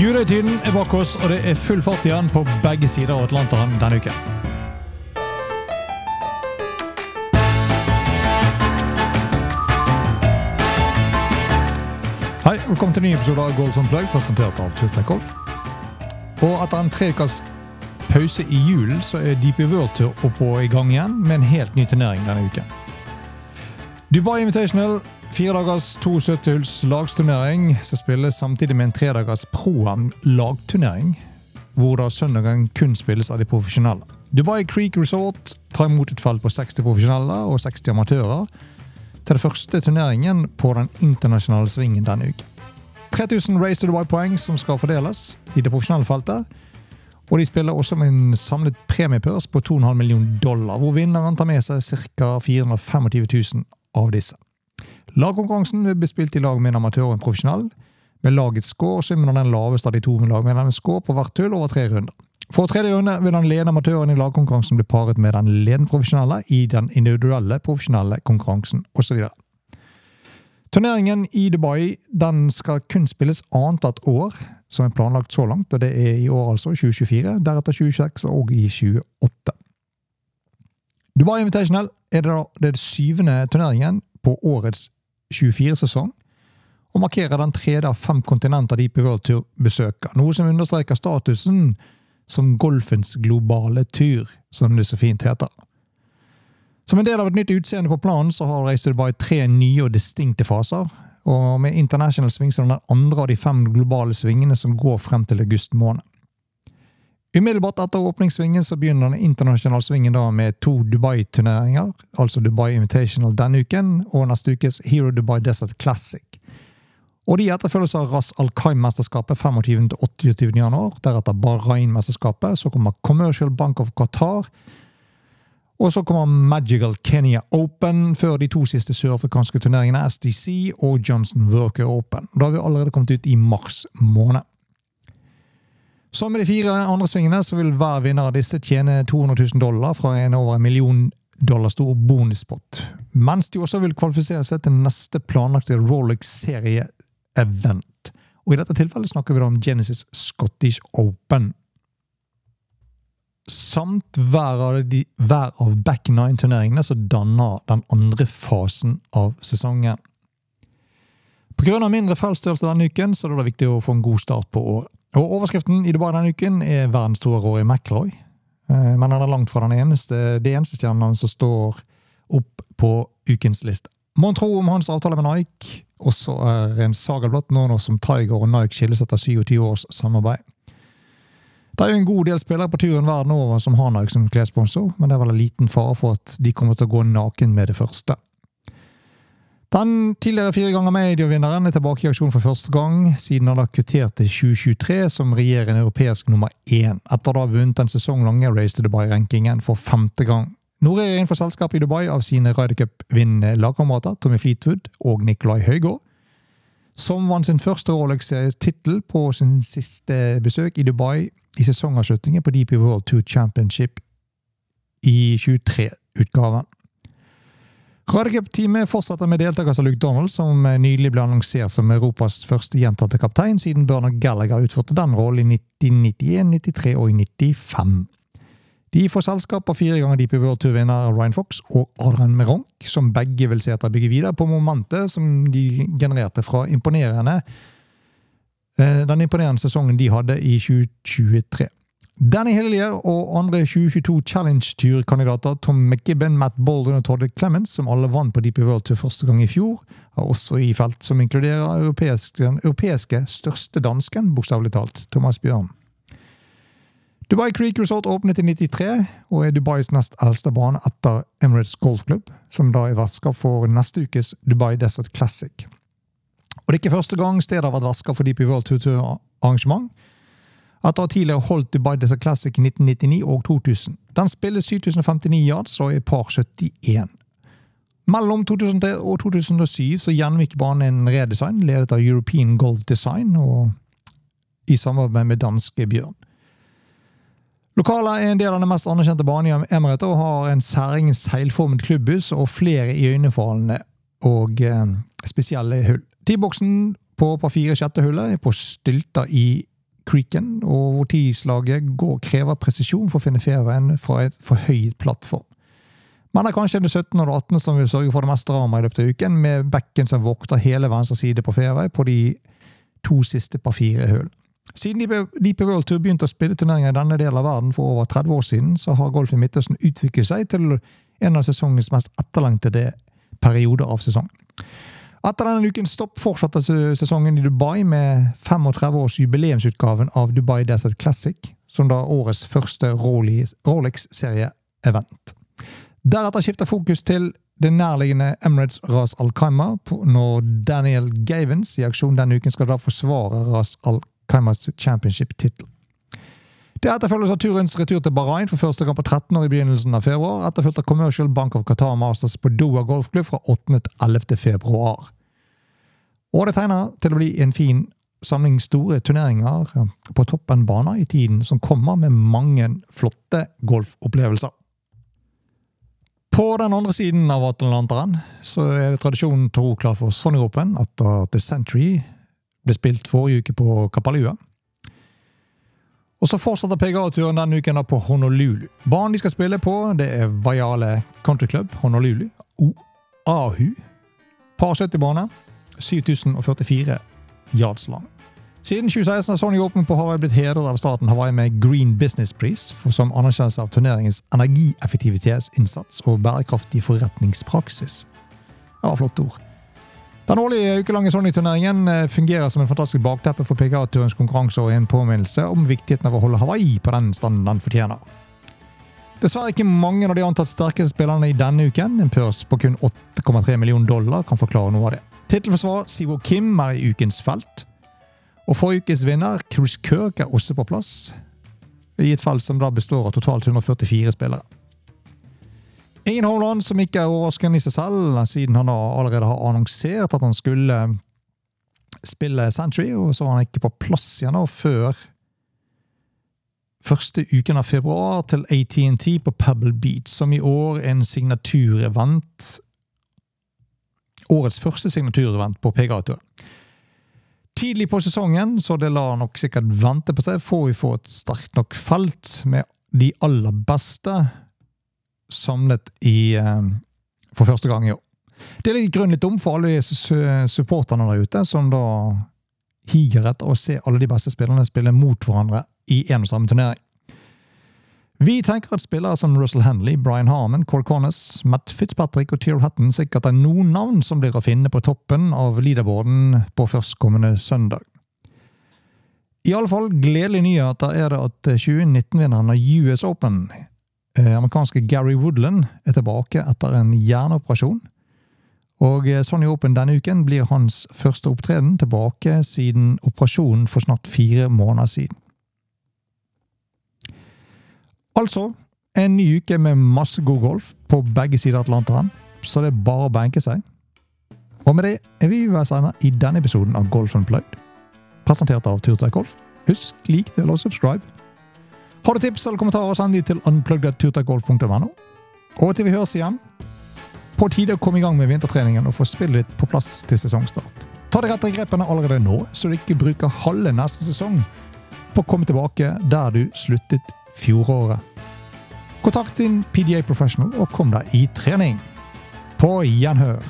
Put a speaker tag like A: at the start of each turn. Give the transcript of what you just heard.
A: Julehøytiden er bak oss, og det er full fart igjen på begge sider av Atlanteren denne uken. Hei, velkommen til en ny episode av Golf Plug, presentert av Turtech Golf. Og etter en tre ukers pause i julen, så er DP World Tour og i gang igjen med en helt ny turnering denne uken. Dubai Invitational Fire dagers 72 hulls lagsturnering som spilles samtidig med en tredagers pro-am lagturnering, hvor da søndagen kun spilles av de profesjonelle. Dubai Creek Resort tar imot et felt på 60 profesjonelle og 60 amatører til den første turneringen på den internasjonale svingen denne uken. 3000 Race to Dubai-poeng som skal fordeles i det profesjonelle feltet. Og de spiller også med en samlet premiepørs på 2,5 millioner dollar, hvor vinneren tar med seg ca. 425 000 av disse. Lagkonkurransen vil bli spilt i lag med en amatør og en profesjonell. Med lagets score summen av den laveste av de to med lag med en score på hvert hull over tre runder. For tredje runde vil den ledende amatøren i lagkonkurransen bli paret med den ledende profesjonelle i den individuelle profesjonelle konkurransen osv. Turneringen i Dubai den skal kun spilles annethvert år, som er planlagt så langt. og Det er i år altså 2024, deretter 2026 og i 2028. Dubai Invitational er det, da, det, syvende turneringen på årets 24-sesong, og markerer den tredje av fem kontinenter de på World Tour besøker, noe som understreker statusen som golfens globale tur, som det så fint heter. Som en del av et nytt utseende på planen så har Race to Dubai tre nye og distinkte faser. og Med International Swing som den andre av de fem globale svingene som går frem til august måned. Umiddelbart etter åpningssvingen så begynner den internasjonale svingen da med to Dubai-turneringer, altså Dubai Invitational denne uken og neste ukes Hero Dubai Desert Classic. Og De etterfølges av Ras Al Khaim-mesterskapet 25.-28. januar, deretter Bahrain-mesterskapet, så kommer Commercial Bank of Qatar, og så kommer Magical Kenya Open før de to siste sørafrikanske turneringene, SDC og Johnson Worker Open. Da har vi allerede kommet ut i mars måned. Som med de fire andre svingene så vil hver vinner av disse tjene 200 000 dollar fra en over en million dollar stor bonuspott. Mens de også vil kvalifisere seg til neste planlagte Rolex-serie-event. Og I dette tilfellet snakker vi da om Genesis Scottish Open. Samt hver av, de, hver av back nine-turneringene som danner den andre fasen av sesongen. Pga. mindre feltstørrelse denne uken så er det viktig å få en god start på året. Og Overskriften i Dubai denne uken er verdens store Rory McIlroy. Eh, men han er langt fra den eneste, det eneste stjernen som står opp på ukens liste. Mon tro om hans avtale med Nike også er en saga blått nå som Tiger og Nike skilles etter 27 års samarbeid. Det er jo en god del spillere på turen verden over som har Nike som klessponsor, men det er vel en liten fare for at de kommer til å gå naken med det første. Den tidligere fire ganger medievinneren er tilbake i aksjon for første gang siden han har kvittert til 2023 som regjerende europeisk nummer én, etter å ha vunnet den sesonglange Race to Dubai-rankingen for femte gang. Nå er innenfor selskapet i Dubai av sine Ryder Cup-vinnende lagkamerater Tommy Fleetwood og Nicolai Høygaard, som vant sin første Rolex-tittel på sin siste besøk i Dubai i sesongavslutningen på DP World Tour Championship i 23-utgaven. Radecup-teamet fortsetter med deltaker som Luke Donald, som nylig ble annonsert som Europas første gjentatte kaptein, siden Bernard Gallagher utførte den rollen i 1991, 93 og 95. De får selskap av fire ganger DP World Tour-vinner Ryan Fox og Adrian Meronk, som begge vil se etter bygge videre på momentet som de genererte fra imponerende eh, den imponerende sesongen de hadde i 2023. Danny Hillier og andre 2022 Challenge-turkandidater Tom McGibben, Matt Bolden og Todd Clemens, som alle vant på DP World Tour første gang i fjor, har også i felt som inkluderer europeisk, den europeiske største dansken, bokstavelig talt, Thomas Bjørn. Dubai Creek Resort åpnet i 93, og er Dubais nest eldste bane etter Emirates Golf Club, som da er vertskap for neste ukes Dubai Desert Classic. Og Det er ikke første gang stedet har vært vertskap for DP World Tour-arrangement. Etter å ha tidligere holdt Dubai Desert Classic i 1999 og 2000. Den spiller 7059 yards og er par 71. Mellom 2003 og 2007 så gjennomgikk banen en redesign ledet av European Golf Design og i samarbeid med danske Bjørn. Lokalet er en del av den mest anerkjente banen i Emirate og har en særingen seilformet klubbhus og flere iøynefallende og eh, spesielle hull. T-boksen på par fire sjette hullet er på stylter i Creeken, og hvor tidslaget går krever presisjon for å finne ferien fra et forhøyet plattform. Men det er kanskje det 17. og 18. som vil sørge for det meste drama i løpet av uken, med bekken som vokter hele venstre side på fairway på de to siste par fire hull. Siden DP World Tour begynte å spille turneringer i denne delen av verden for over 30 år siden, så har golf i Midtøsten utviklet seg til en av sesongens mest etterlengtede perioder av sesong. Etter denne uken stopp fortsatte sesongen i Dubai med 35-års jubileumsutgaven av Dubai Desert Classic, som da årets første Rolex-serie-event. Deretter skifter fokus til det nærliggende Emirates Ras Al Khaima, når Daniel Gavins i aksjon denne uken skal da forsvare Ras Al Khaimas championship-tittel. Deretter etterfølges av turens retur til Bahrain for første gang på 13 år i begynnelsen av februar, etterfulgt av Commercial Bank of Qatar Masters på Doha golfklubb fra 8. til 11. februar. Og det tegner til å bli en fin samling store turneringer på toppen baner i tiden som kommer, med mange flotte golfopplevelser. På den andre siden av Atlanteren så er det tradisjonen tro klar for Sonny Open at The Century ble spilt forrige uke på Kapalua. Og så fortsetter PGA-turen denne uken på Honolulu. Banen de skal spille på, det er Vajale Country Club Honolulu. Ahu. Par 70-bane. 7044 yards lang. Siden 2016 har Sony Open på Hawaii blitt hedret av staten Hawaii med Green Business Pris, som anerkjennelse av turneringens energieffektivitetsinnsats og bærekraftig forretningspraksis. Var flott ord. Den årlige ukelange Sony-turneringen eh, fungerer som en fantastisk bakteppe for PGA-turens konkurranse og en påminnelse om viktigheten av å holde Hawaii på den standen den fortjener. Dessverre ikke mange av de antatt sterkeste spillerne i denne uken. En pørs på kun 8,3 millioner dollar kan forklare noe av det. Tittelforsvarer Siwo Kim er i ukens felt. Og forrige ukes vinner, Chris Kirk, er også på plass. I et felt som da består av totalt 144 spillere. Ingen Haaland, som ikke er overraskende i seg selv, siden han allerede har annonsert at han skulle spille Century, og så var han ikke på plass igjen før første uken av februar til ATNT på Pebble Beach, som i år er en signaturevent Årets første signaturevent på PGA-turen. Tidlig på sesongen, så det lar nok sikkert vente på seg, får vi få et sterkt nok felt med de aller beste samlet i, eh, for første gang i år. Det ligger grunnen litt om for alle de supporterne der ute, som da higer etter å se alle de beste spillerne spille mot hverandre i en og samme turnering. Vi tenker at spillere som Russell Henley, Brian Harmon, Core Connors, Matt Fitzpatrick og Tyrell Hatton sikkert er noen navn som blir å finne på toppen av leaderboarden på førstkommende søndag. I alle fall gledelige nyheter er det at 2019-vinneren av US Open, Eh, amerikanske Gary Woodland er tilbake etter en hjerneoperasjon. Og eh, Sonny Open denne uken blir hans første opptreden tilbake siden operasjonen for snart fire måneder siden. Altså en ny uke med masse god golf på begge sider av Atlanteren, så det er bare å benke seg. Og med det er vi ved ende i denne episoden av Golf Unplugged, presentert av Turtøy Golf. Husk, lik, del og subscribe. Har du tips eller kommentarer, send de til unpluggedturtagolf.no. Og til vi høres igjen, på tide å komme i gang med vintertreningen og få spillet ditt på plass til sesongstart. Ta de rette grepene allerede nå, så du ikke bruker halve neste sesong på å komme tilbake der du sluttet fjoråret. Kontakt din PDA Professional og kom deg i trening. På gjenhør.